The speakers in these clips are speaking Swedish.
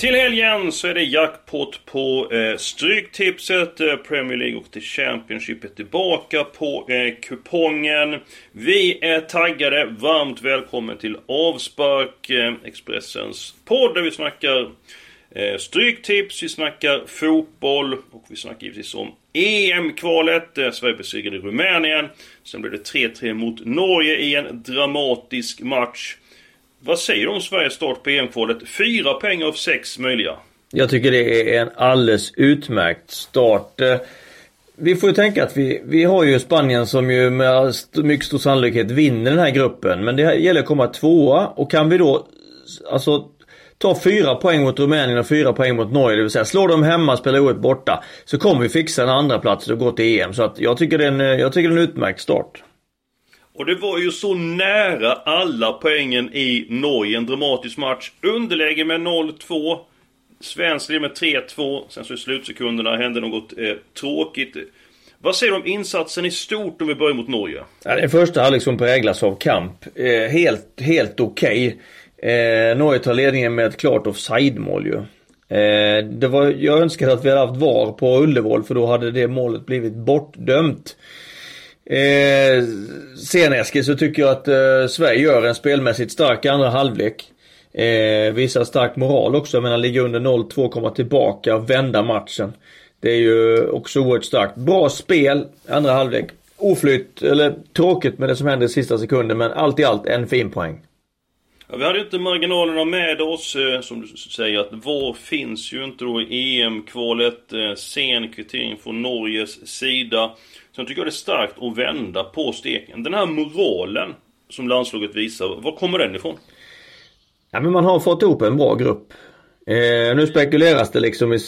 Till helgen så är det jackpot på eh, Stryktipset. Eh, Premier League och The Championship är tillbaka på eh, kupongen. Vi är taggade. Varmt välkommen till Avspark, eh, Expressens podd där vi snackar eh, Stryktips, vi snackar fotboll och vi snackar givetvis om EM-kvalet. Eh, Sverige besegrade Rumänien. Sen blev det 3-3 mot Norge i en dramatisk match. Vad säger du om Sveriges start på EM-kvalet? Fyra poäng av sex möjliga. Jag tycker det är en alldeles utmärkt start. Eh, vi får ju tänka att vi, vi har ju Spanien som ju med mycket stor sannolikhet vinner den här gruppen. Men det gäller att komma tvåa och kan vi då alltså ta fyra poäng mot Rumänien och fyra poäng mot Norge, det vill säga slå dem hemma, spela oerhört borta. Så kommer vi fixa en andra plats och gå till EM. Så att jag tycker det är en, eh, jag tycker det är en utmärkt start. Och det var ju så nära alla poängen i Norge. En dramatisk match. Underläge med 0-2. Svensk leder med 3-2. Sen så i slutsekunderna hände något eh, tråkigt. Vad säger du om insatsen i stort om vi börjar mot Norge? Ja, den första halvlek som präglas av kamp. Eh, helt, helt okej. Eh, Norge tar ledningen med ett klart offside-mål ju. Eh, det var, jag önskade att vi hade haft VAR på Ullevål för då hade det målet blivit bortdömt. Eh, sen Eskil så tycker jag att eh, Sverige gör en spelmässigt stark andra halvlek. Eh, visar stark moral också. Jag menar ligga under 0-2, komma tillbaka och vända matchen. Det är ju också oerhört starkt. Bra spel, andra halvlek. Oflytt, eller tråkigt med det som händer i sista sekunden men allt i allt en fin poäng. Ja, vi hade ju inte marginalerna med oss. Eh, som du säger att VAR finns ju inte då i EM-kvalet. Eh, sen kvittering från Norges sida. Sen tycker jag det är starkt att vända på steken. Den här moralen som landslaget visar, var kommer den ifrån? Ja men man har fått ihop en bra grupp. Eh, nu spekuleras det liksom i,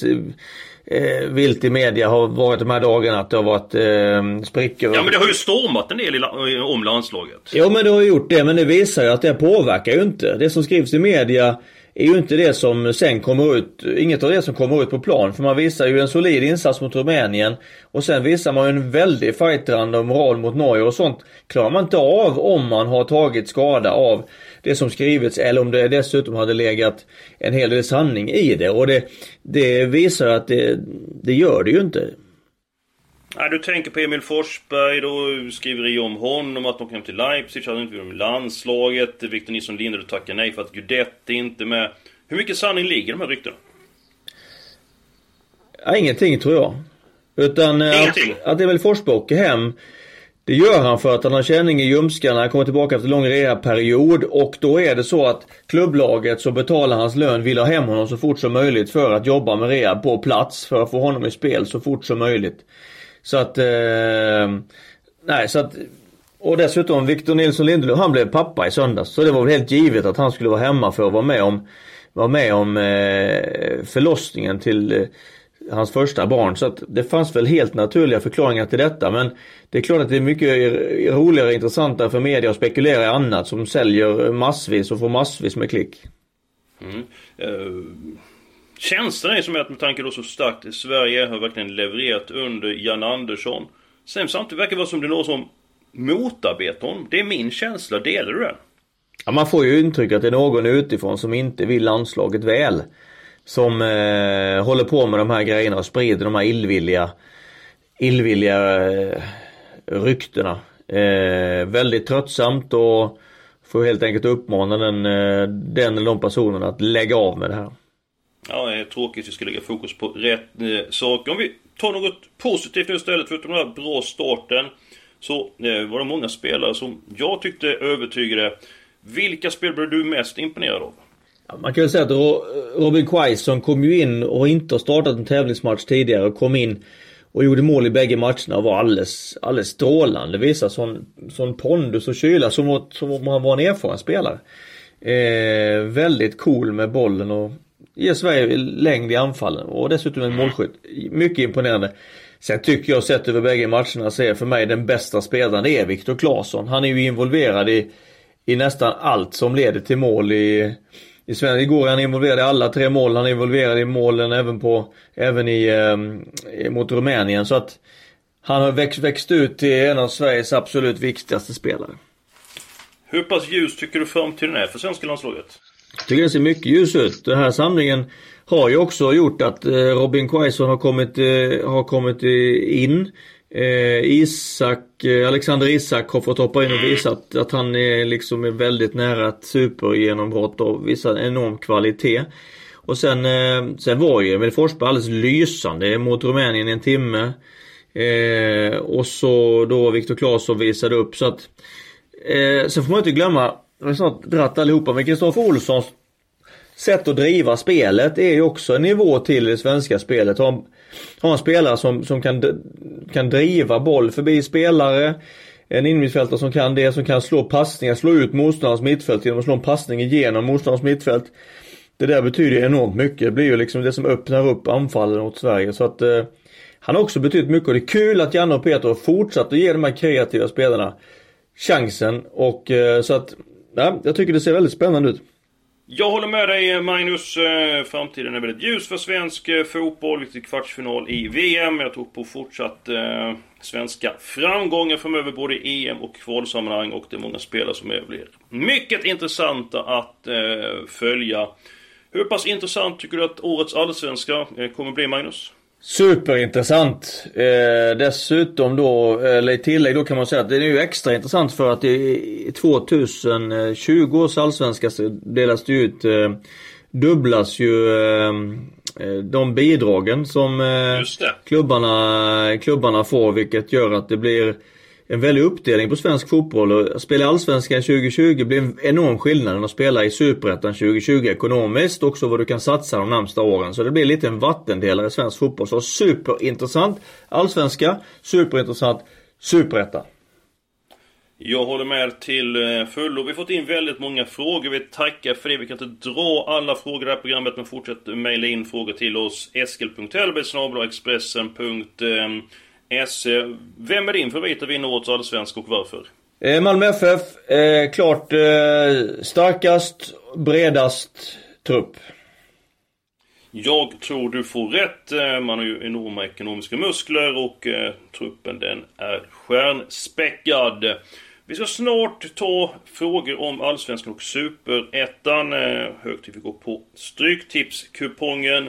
eh, vilt i media har varit de här dagarna att det har varit eh, sprickor. Ja men det har ju stormat en del i, om landslaget. Jo men det har gjort det men det visar ju att det påverkar ju inte. Det som skrivs i media är ju inte det som sen kommer ut, inget av det som kommer ut på plan. För man visar ju en solid insats mot Rumänien. Och sen visar man ju en väldig fighteranda och moral mot Norge och sånt klarar man inte av om man har tagit skada av det som skrivits eller om det dessutom hade legat en hel del sanning i det. Och det, det visar att det, det gör det ju inte. Nej, du tänker på Emil Forsberg, då skriver om honom, att de kom till Leipzig, hade inte med landslaget. Victor Nilsson Lindelöf tackar nej för att Guidetti inte är med. Hur mycket sanning ligger i de här ryktena? Ja, ingenting tror jag. Utan eh, Ingenting? att, att Emil Forsberg åker hem. Det gör han för att han har känning i ljumskarna, han kommer tillbaka efter en lång rehabperiod och då är det så att klubblaget som betalar hans lön vill ha hem honom så fort som möjligt för att jobba med rehab på plats för att få honom i spel så fort som möjligt. Så att, eh, nej så att och dessutom Victor Nilsson Lindelöf, han blev pappa i söndags. Så det var väl helt givet att han skulle vara hemma för att vara med om, vara med om eh, förlossningen till eh, hans första barn. Så att det fanns väl helt naturliga förklaringar till detta. Men det är klart att det är mycket roligare och intressantare för media att spekulera i annat som säljer massvis och får massvis med klick. Mm. Uh, känslan är som att med tanke då så starkt Sverige har verkligen levererat under Jan Andersson. Sen samtidigt verkar det vara som det är någon som motarbetar honom. Det är min känsla. Delar du den? Ja, man får ju intrycket att det är någon utifrån som inte vill landslaget väl. Som eh, håller på med de här grejerna och sprider de här illvilliga, illvilliga eh, ryktena. Eh, väldigt tröttsamt och får helt enkelt uppmana den, eh, den eller de personerna att lägga av med det här. Ja, det är tråkigt. Vi ska lägga fokus på rätt eh, saker. Om vi tar något positivt nu istället, förutom den här bra starten. Så eh, var det många spelare som jag tyckte övertygade. Vilka spel blev du mest imponerad av? Ja, man kan ju säga att Ro- Robin Quaison kom ju in och inte har startat en tävlingsmatch tidigare och kom in och gjorde mål i bägge matcherna och var alldeles, alldeles strålande. Visade sån, sån pondus och kyla som, som om han var en erfaren spelare. Eh, väldigt cool med bollen och ger Sverige längd i anfallen och dessutom en målskytt. Mycket imponerande. Sen tycker jag sett över bägge matcherna så är för mig den bästa spelaren det är Viktor Claesson. Han är ju involverad i, i nästan allt som leder till mål i, i Sverige. Igår är han involverad i alla tre mål. Han är involverad i målen även på, även i, eh, mot Rumänien. Så att han har växt, växt ut till en av Sveriges absolut viktigaste spelare. Hur pass ljus tycker du framtiden är för svenska landslaget? Jag tycker det ser mycket ljus ut. Den här samlingen har ju också gjort att eh, Robin Quaison har kommit, eh, har kommit eh, in. Isak, Alexander Isak har fått hoppa in och visat att han är liksom väldigt nära ett supergenombrott och visar enorm kvalitet. Och sen, sen var ju Emil Forsberg alldeles lysande mot Rumänien i en timme. Eh, och så då Viktor Claesson visade upp så att eh, Sen får man inte glömma, de har snart dratt allihopa, men Kristoffer Olssons sätt att driva spelet är ju också en nivå till det svenska spelet. Ha, ha en spelare som, som kan, kan driva boll förbi spelare. En innermittfältare som kan det, som kan slå passningar, slå ut motståndarens mittfält genom att slå en passning igenom motståndarens mittfält. Det där betyder enormt mycket. Det blir ju liksom det som öppnar upp anfallen åt Sverige. Så att eh, Han har också betytt mycket och det är kul att Janne och Peter har fortsatt att ge de här kreativa spelarna chansen. Och eh, så att, ja, jag tycker det ser väldigt spännande ut. Jag håller med dig eh, Magnus. Eh, framtiden är väldigt ljus för svensk eh, fotboll. Vi till kvartsfinal i VM. Jag tror på fortsatt eh, svenska framgångar framöver både i EM och kvalsammanhang. Och det är många spelare som blir mycket intressanta att eh, följa. Hur pass intressant tycker du att årets allsvenska kommer bli Magnus? Superintressant. Eh, dessutom då, eller i tillägg då kan man säga att det är ju extra intressant för att i 2020 års allsvenska delas det ut, eh, dubblas ju eh, de bidragen som eh, klubbarna, klubbarna får vilket gör att det blir en väldig uppdelning på svensk fotboll. Och att spela Allsvenskan 2020 blir en enorm skillnad än att spela i Superettan 2020 ekonomiskt. Också vad du kan satsa de närmsta åren. Så det blir lite en vattendelare i svensk fotboll. Så superintressant Allsvenska, superintressant Superettan. Jag håller med till eh, fullo. Vi har fått in väldigt många frågor. Vi tackar för det. Vi kan inte dra alla frågor i det här programmet, men fortsätt mejla in frågor till oss. Eskil.Hellberg SE. Vem är din favorit att vinna årets allsvensk och varför? Eh, Malmö FF, eh, klart eh, starkast, bredast trupp. Jag tror du får rätt. Eh, man har ju enorma ekonomiska muskler och eh, truppen den är stjärnspäckad. Vi ska snart ta frågor om Allsvenskan och Superettan. Eh, hög tid vi går på Stryktipskupongen.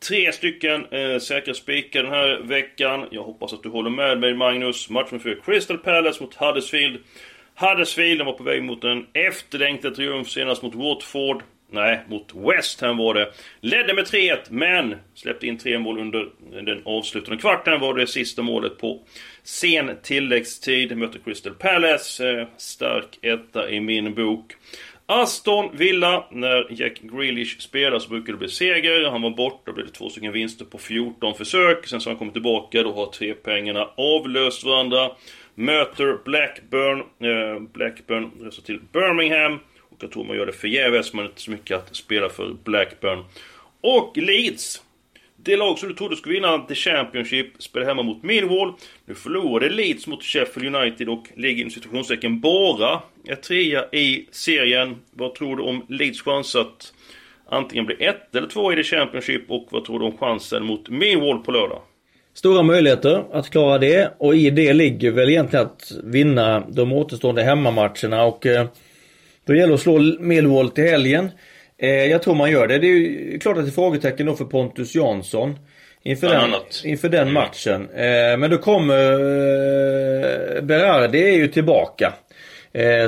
Tre stycken eh, säkra spikar den här veckan. Jag hoppas att du håller med mig Magnus. Matchen för Crystal Palace mot Huddersfield. Huddersfield var på väg mot en efterlängtad triumf senast mot Watford. Nej, mot West Ham var det. Ledde med 3-1, men släppte in tre mål under den avslutande kvarten. Var det sista målet på sen tilläggstid. Mötte Crystal Palace. Eh, stark etta i min bok. Aston Villa, när Jack Grealish spelar så brukar det bli seger. Han var borta, då blev det två stycken vinster på 14 försök. Sen så har han kommit tillbaka, då har tre pengarna avlöst varandra. Möter Blackburn. Eh, Blackburn reser till Birmingham. Och jag tror man gör det förgäves, man är inte så mycket att spela för Blackburn. Och Leeds det lag som du trodde skulle vinna The Championship spelar hemma mot Millwall. Nu förlorade Leeds mot Sheffield United och ligger inom situationstecken bara ett trea i serien. Vad tror du om Leeds chans att antingen bli ett eller två i The Championship och vad tror du om chansen mot Millwall på lördag? Stora möjligheter att klara det och i det ligger väl egentligen att vinna de återstående hemmamatcherna och eh, då gäller det att slå Millwall till helgen. Eh, jag tror man gör det. Det är ju klart att det är frågetecken då för Pontus Jansson. Inför den, inför den mm. matchen. Eh, men då kommer eh, Berardi är ju tillbaka.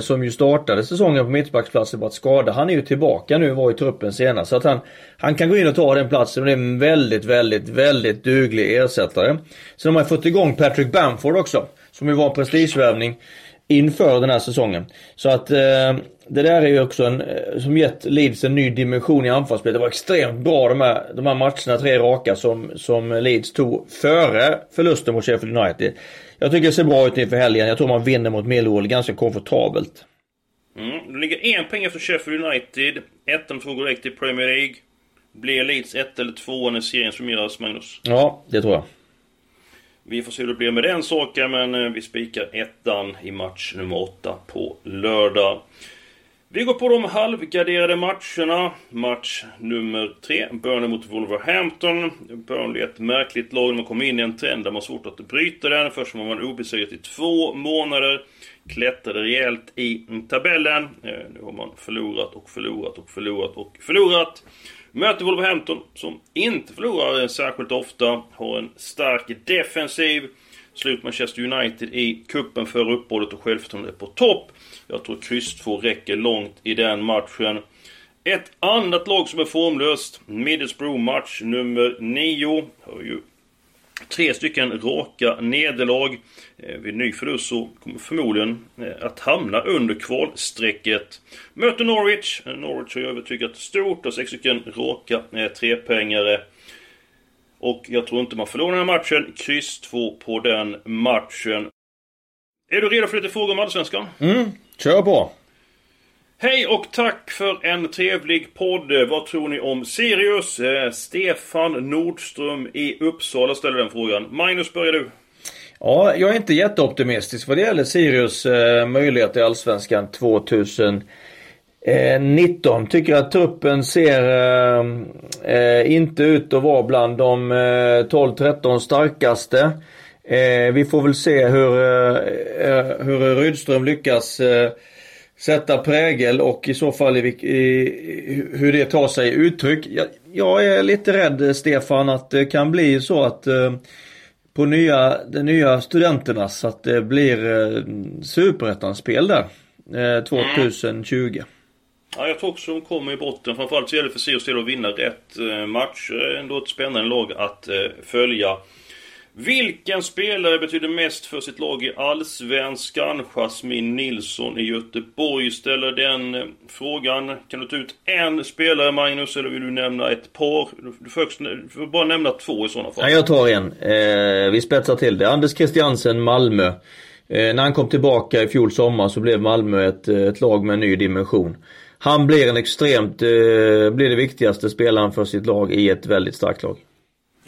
Som ju startade säsongen på mittbacksplatsen på att skada. Han är ju tillbaka nu, var i truppen senast. Så att han, han kan gå in och ta den platsen och det är en väldigt, väldigt, väldigt duglig ersättare. Sen har man fått igång Patrick Bamford också. Som ju var en prestigevärvning inför den här säsongen. Så att eh, det där är ju också en, eh, som gett Leeds en ny dimension i anfallsspelet. Det var extremt bra de här, de här matcherna, tre raka, som, som Leeds tog före förlusten mot Sheffield United. Jag tycker det ser bra ut inför helgen. Jag tror man vinner mot Millwall ganska komfortabelt. Mm. Det ligger en poäng efter Sheffield United. Ettan får gå direkt till Premier League. Blir Leeds ett eller två när serien summeras, Magnus? Ja, det tror jag. Vi får se hur det blir med den saken, men eh, vi spikar ettan i match nummer åtta på lördag. Vi går på de halvgarderade matcherna. Match nummer tre, Burnley mot Wolverhampton. Burnley är ett märkligt lag. Man kommer in i en trend där man har svårt att bryta den. Först var man obesegrad i två månader. Klättrade rejält i tabellen. Eh, nu har man förlorat och förlorat och förlorat och förlorat. Möter Wolverhampton som inte förlorar särskilt ofta. Har en stark defensiv. Slut Manchester United i kuppen för uppehållet och självförtroendet på topp. Jag tror kryss 2 räcker långt i den matchen. Ett annat lag som är formlöst. Middlesbrough match nummer 9. Har ju tre stycken raka nederlag. Eh, vid ny förlust så kommer förmodligen eh, att hamna under kvalstrecket. Möter Norwich. Eh, Norwich har ju övertygat stort. och sex stycken raka trepoängare. Och jag tror inte man förlorar den här matchen. Kryss 2 på den matchen. Är du redo för lite frågor om Allsvenskan? Mm, kör på! Hej och tack för en trevlig podd. Vad tror ni om Sirius? Eh, Stefan Nordström i Uppsala ställer den frågan. Magnus, börjar du. Ja, jag är inte jätteoptimistisk vad det gäller Sirius eh, möjlighet i Allsvenskan 2019. Tycker att truppen ser eh, eh, inte ut att vara bland de eh, 12-13 starkaste. Eh, vi får väl se hur, eh, hur Rydström lyckas sätta prägel och i så fall i, i, hur det tar sig uttryck. Jag, jag, är lite rädd Stefan att det kan bli så att eh, på nya, de nya studenternas att det blir eh, superettan-spel där. Eh, 2020. Ja, jag tror också de kommer i botten. Framförallt så gäller det för Sirius att vinna rätt eh, matcher match. Ändå ett spännande lag att eh, följa. Vilken spelare betyder mest för sitt lag i Allsvenskan? Jasmin Nilsson i Göteborg ställer den eh, frågan. Kan du ta ut en spelare Magnus, eller vill du nämna ett par? Du får, du får bara nämna två i sådana fall. Nej, jag tar en. Eh, vi spetsar till det. Anders Christiansen, Malmö. Eh, när han kom tillbaka i fjol sommar så blev Malmö ett, eh, ett lag med en ny dimension. Han blir en extremt, eh, blir det viktigaste spelaren för sitt lag i ett väldigt starkt lag.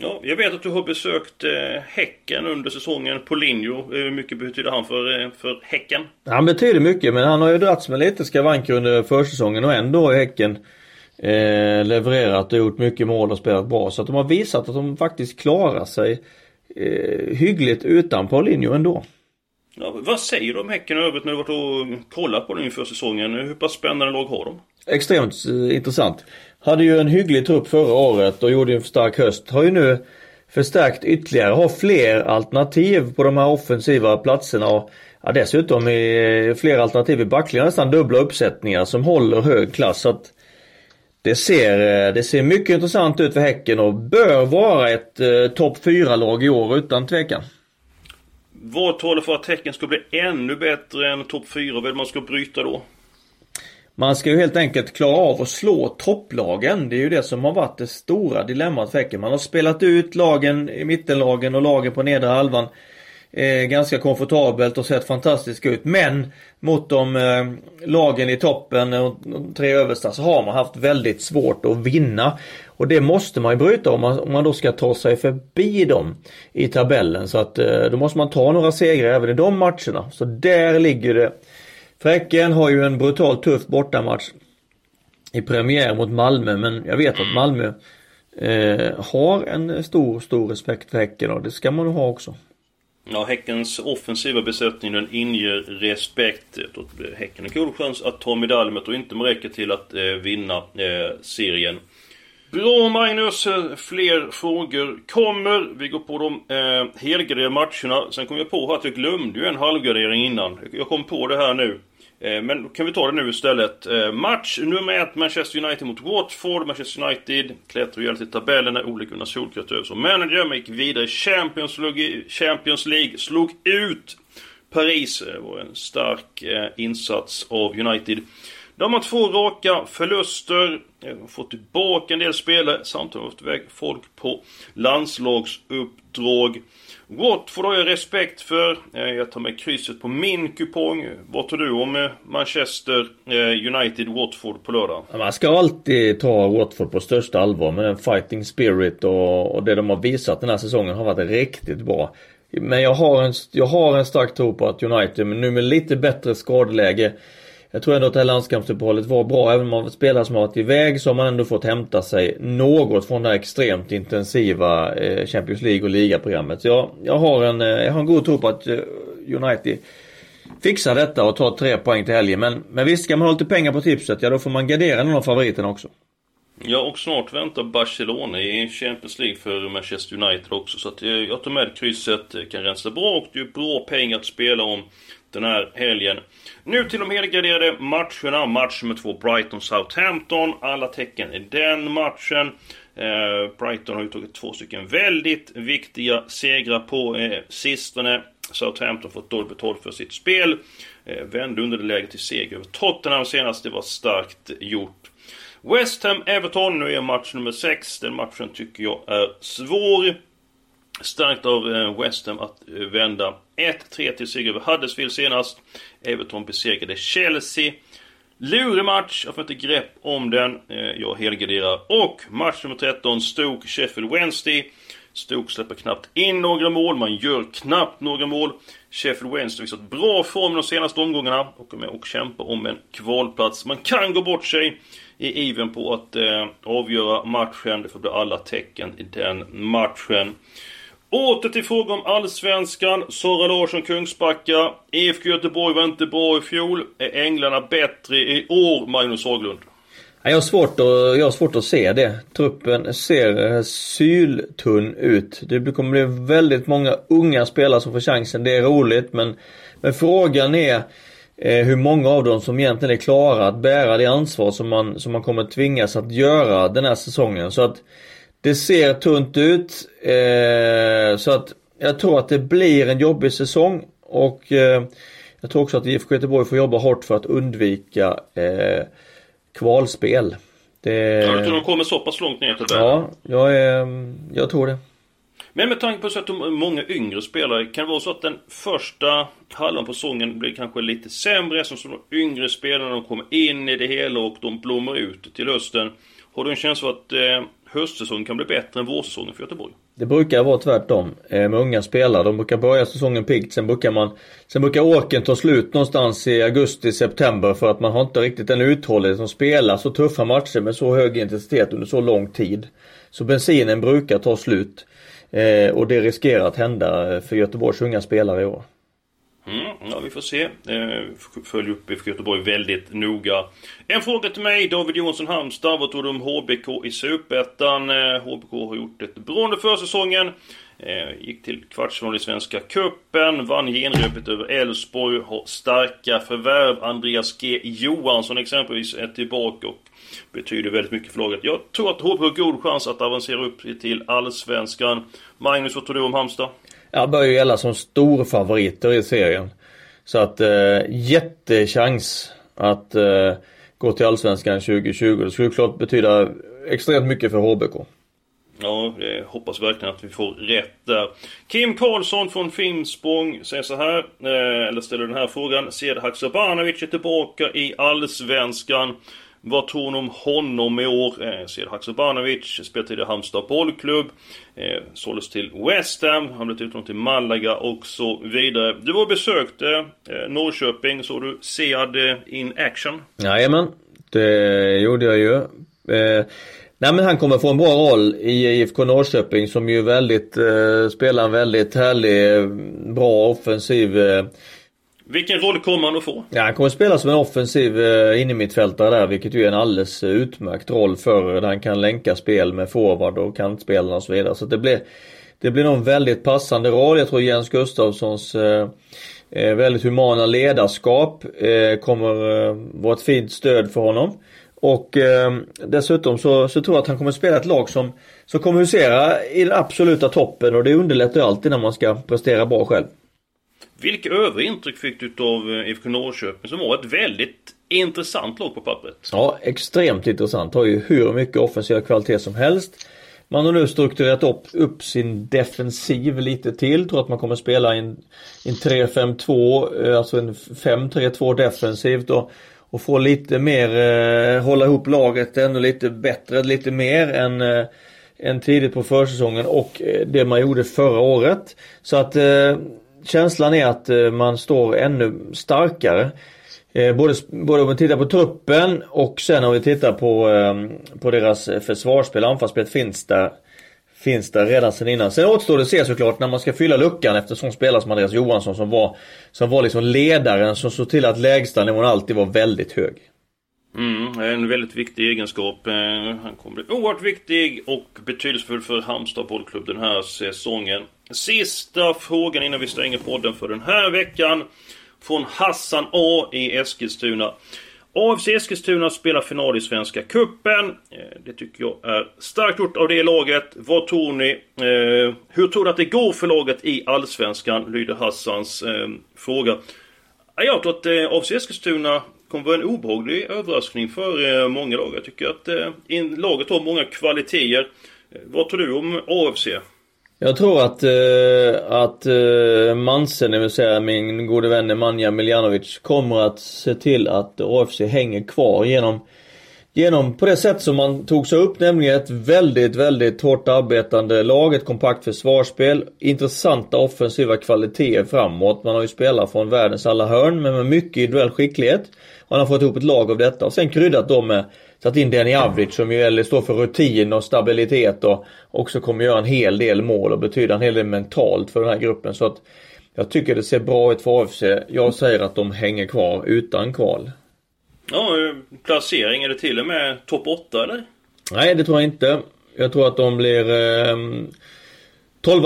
Ja, jag vet att du har besökt eh, Häcken under säsongen. Polinho, hur mycket betyder han för, eh, för Häcken? Han betyder mycket men han har ju dragits med lite skavanker under försäsongen och ändå har Häcken eh, levererat och gjort mycket mål och spelat bra. Så att de har visat att de faktiskt klarar sig eh, hyggligt utan Paulinho ändå. Ja, vad säger du om Häcken övrigt när du varit och kollat på dem inför säsongen? Hur pass spännande lag har de? Extremt eh, intressant. Hade ju en hygglig trupp förra året och gjorde en stark höst. Har ju nu förstärkt ytterligare. Har fler alternativ på de här offensiva platserna. Och ja, dessutom i eh, fler alternativ i backlinjen. Nästan dubbla uppsättningar som håller hög klass. Så att det ser, eh, det ser mycket intressant ut för Häcken och bör vara ett eh, topp 4-lag i år utan tvekan. Vad talar för att Häcken ska bli ännu bättre än topp 4? Vad man ska bryta då? Man ska ju helt enkelt klara av att slå topplagen. Det är ju det som har varit det stora dilemmat för Häcken. Man har spelat ut lagen i mittenlagen och lagen på nedre halvan eh, ganska komfortabelt och sett fantastiskt ut. Men mot de eh, lagen i toppen eh, och de tre översta så har man haft väldigt svårt att vinna. Och det måste man ju bryta om man, om man då ska ta sig förbi dem i tabellen. Så att eh, då måste man ta några segrar även i de matcherna. Så där ligger det Fräcken har ju en brutalt tuff bortamatch i premiär mot Malmö men jag vet att Malmö eh, har en stor, stor respekt för Häcken och det ska man ha också. Ja, Häckens offensiva besättning den inger respekt. Häcken har god chans att ta medalj men tror inte räcker till att eh, vinna eh, serien. Bra Magnus! Fler frågor kommer. Vi går på de eh, helgarderade matcherna. Sen kom jag på att jag glömde ju en halvgardering innan. Jag kom på det här nu. Eh, men då kan vi ta det nu istället. Eh, match nummer ett, Manchester United mot Watford. Manchester United klättrar ju i tabellen när Ole Gunnar Solskjaer tog som manager. Man gick vidare i Champions League, Champions League, slog ut Paris. Det var en stark insats av United. De har två raka förluster, fått tillbaka en del spelare, samtidigt har fått iväg folk på landslagsuppdrag. Watford har jag respekt för. Eh, jag tar med krysset på min kupong. Vad tror du om eh, Manchester eh, United Watford på lördag? Man ska alltid ta Watford på största allvar med den fighting spirit och, och det de har visat den här säsongen har varit riktigt bra. Men jag har en, jag har en stark tro på att United, men nu med lite bättre skadeläge jag tror ändå att det här landskampsuppehållet var bra. Även om man spelare som har varit iväg så har man ändå fått hämta sig något från det här extremt intensiva eh, Champions League och ligaprogrammet. Så jag, jag, har en, eh, jag har en god tro på att eh, United fixar detta och tar tre poäng till helgen. Men, men visst, ska man ha lite pengar på tipset, ja då får man gardera någon av favoriterna också. Ja, och snart väntar Barcelona i Champions League för Manchester United också. Så att jag tar med krysset, kan rensa bra och det är bra pengar att spela om den här helgen. Nu till de helgarderade matcherna. Match nummer två, Brighton-Southampton. Alla tecken i den matchen. Eh, Brighton har ju tagit två stycken väldigt viktiga segrar på eh, sistone. Southampton fått dåligt betalt för sitt spel. Eh, vände underläge till seger över Tottenham senast. Det var starkt gjort. West Ham-Everton, nu är match nummer 6. Den matchen tycker jag är svår. Starkt av eh, West Ham att eh, vända 1-3 till seger över Huddersfield senast. Everton besegrade Chelsea. Lurig match, jag får inte grepp om den. Eh, jag helgarderar. Och match nummer 13, Stoke Sheffield Wednesday. Stoke släpper knappt in några mål, man gör knappt några mål. Sheffield Wednesday visat bra form de senaste omgångarna och är med och kämpar om en kvalplats. Man kan gå bort sig i ivern på att eh, avgöra matchen. Det får bli alla tecken i den matchen. Åter till fråga om Allsvenskan. Sara Larsson, Kungsbacka. IFK Göteborg var inte bra i fjol. Är Änglarna bättre i år, Magnus Haglund? Jag har, svårt att, jag har svårt att se det. Truppen ser eh, syltunn ut. Det kommer bli väldigt många unga spelare som får chansen. Det är roligt men, men frågan är eh, hur många av dem som egentligen är klara att bära det ansvar som man, som man kommer tvingas att göra den här säsongen. Så att det ser tunt ut. Eh, så att jag tror att det blir en jobbig säsong. Och eh, jag tror också att IFK Göteborg får jobba hårt för att undvika eh, kvalspel. Det... Ja, du tror de kommer så pass långt ner till Ja, jag, är, jag tror det. Men med tanke på så att de är många yngre spelare, kan det vara så att den första halvan på säsongen blir kanske lite sämre som de yngre spelarna de kommer in i det hela och de blommar ut till hösten. Har du en känsla av att eh, höstsäsongen kan bli bättre än vårsäsongen för Göteborg. Det brukar vara tvärtom eh, med unga spelare. De brukar börja säsongen piggt. Sen brukar man Sen brukar åken ta slut någonstans i augusti, september för att man har inte riktigt den uthållighet som spelar så tuffa matcher med så hög intensitet under så lång tid. Så bensinen brukar ta slut. Eh, och det riskerar att hända eh, för Göteborgs unga spelare i år. Mm, ja, vi får se. Eh, följ upp IFK Göteborg väldigt noga. En fråga till mig, David Jonsson Halmstad. Vad tror du om HBK i Superettan? Eh, HBK har gjort ett bra under försäsongen. Eh, gick till kvartsfinal i Svenska Cupen, vann genrepet över Elfsborg, har starka förvärv. Andreas G Johansson exempelvis är tillbaka och betyder väldigt mycket för laget. Jag tror att HBK har god chans att avancera upp till Allsvenskan. Magnus, vad tror du om Halmstad? Ja, börjar ju gälla som storfavoriter i serien. Så att eh, jättechans att eh, gå till Allsvenskan 2020. Det skulle klart betyda extremt mycket för HBK. Ja, jag hoppas verkligen att vi får rätt där. Kim Karlsson från Finspång säger så här, eh, eller ställer den här frågan. Ser Haksabanovic är tillbaka i Allsvenskan? Vad tror ni om honom i år? Eh, Sed Haksabanovic spelade i Halmstad bollklubb. Eh, såldes till West Ham. Han blev utlånad till Malaga och så vidare. Du var och besökte eh, Norrköping. Såg du Sead eh, in action? Jajamän. Det gjorde jag ju. Eh, nej men han kommer få en bra roll i IFK Norrköping som ju väldigt, eh, spelar en väldigt härlig, bra offensiv eh, vilken roll kommer han att få? Ja, han kommer att spela som en offensiv eh, innermittfältare där, vilket ju är en alldeles eh, utmärkt roll för där han kan länka spel med forward och kantspelarna och så vidare. Så det blir, det blir nog en väldigt passande roll. Jag tror Jens Gustafssons eh, eh, väldigt humana ledarskap eh, kommer eh, vara ett fint stöd för honom. Och eh, dessutom så, så tror jag att han kommer att spela ett lag som, som kommer husera i den absoluta toppen och det underlättar ju alltid när man ska prestera bra själv. Vilka övriga intryck fick du av eh, IFK Norrköping som var ett väldigt intressant lag på pappret? Ja, extremt intressant. Har ju hur mycket offensiv kvalitet som helst. Man har nu strukturerat upp, upp sin defensiv lite till. Tror att man kommer spela i en, en 3-5-2, eh, alltså en 5-3-2 defensivt och, och få lite mer, eh, hålla ihop laget ännu lite bättre, lite mer än, eh, än tidigt på försäsongen och eh, det man gjorde förra året. Så att eh, känslan är att eh, man står ännu starkare. Eh, både, både om vi tittar på truppen och sen om vi tittar på, ehm, på deras eh, försvarsspel, anfallsspel finns där Finns där redan sen innan. Sen återstår det att se såklart när man ska fylla luckan efter sån spelare som Andreas Johansson som var Som var liksom ledaren som såg till att lägstanivån alltid var väldigt hög. Mm, en väldigt viktig egenskap. Han kommer bli oerhört viktig och betydelsefull för Halmstad bollklubb den här säsongen. Sista frågan innan vi stänger podden för den här veckan. Från Hassan A i Eskilstuna. AFC Eskilstuna spelar final i Svenska Kuppen. Eh, det tycker jag är starkt gjort av det laget. Vad tror ni? Eh, hur tror du att det går för laget i Allsvenskan? Lyder Hassans eh, fråga. Jag tror att eh, AFC Eskilstuna kommer vara en obehaglig överraskning för eh, många lag. Jag tycker att eh, laget har många kvaliteter. Vad tror du om AFC? Jag tror att, eh, att eh, Mansen, det vill säga min gode vän Nemanja Miljanovic, kommer att se till att AFC hänger kvar genom Genom på det sätt som man tog sig upp, nämligen ett väldigt, väldigt hårt arbetande lag, ett kompakt försvarsspel, intressanta offensiva kvaliteter framåt. Man har ju spelat från världens alla hörn, men med mycket individuell skicklighet. Man har fått ihop ett lag av detta och sen kryddat dem med Satt in Denny Avdic som ju står för rutin och stabilitet och också kommer göra en hel del mål och betyda en hel del mentalt för den här gruppen. Så att jag tycker det ser bra ut för AFC. Jag säger att de hänger kvar utan kval. Ja, placering, är det till och med topp 8 eller? Nej, det tror jag inte. Jag tror att de blir eh, 12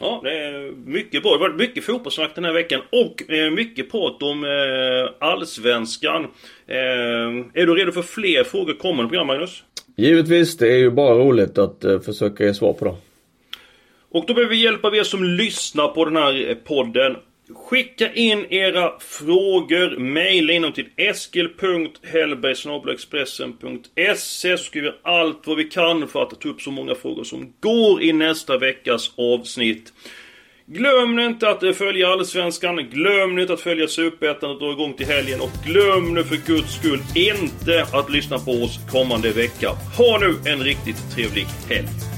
Ja, det är mycket bra. Det har varit mycket fotbollssnack den här veckan och eh, mycket prat om eh, Allsvenskan. Eh, är du redo för fler frågor kommande program, Magnus? Givetvis, det är ju bara roligt att försöka ge svar på dem. Och då behöver vi hjälp av er som lyssnar på den här podden. Skicka in era frågor, mejla in dem till eskil.hellberg.expressen.se så skriver vi allt vad vi kan för att ta upp så många frågor som går i nästa veckas avsnitt. Glöm nu inte att följa Allsvenskan, glöm nu inte att följa Superettan och dra igång till helgen och glöm nu för guds skull inte att lyssna på oss kommande vecka. Ha nu en riktigt trevlig helg!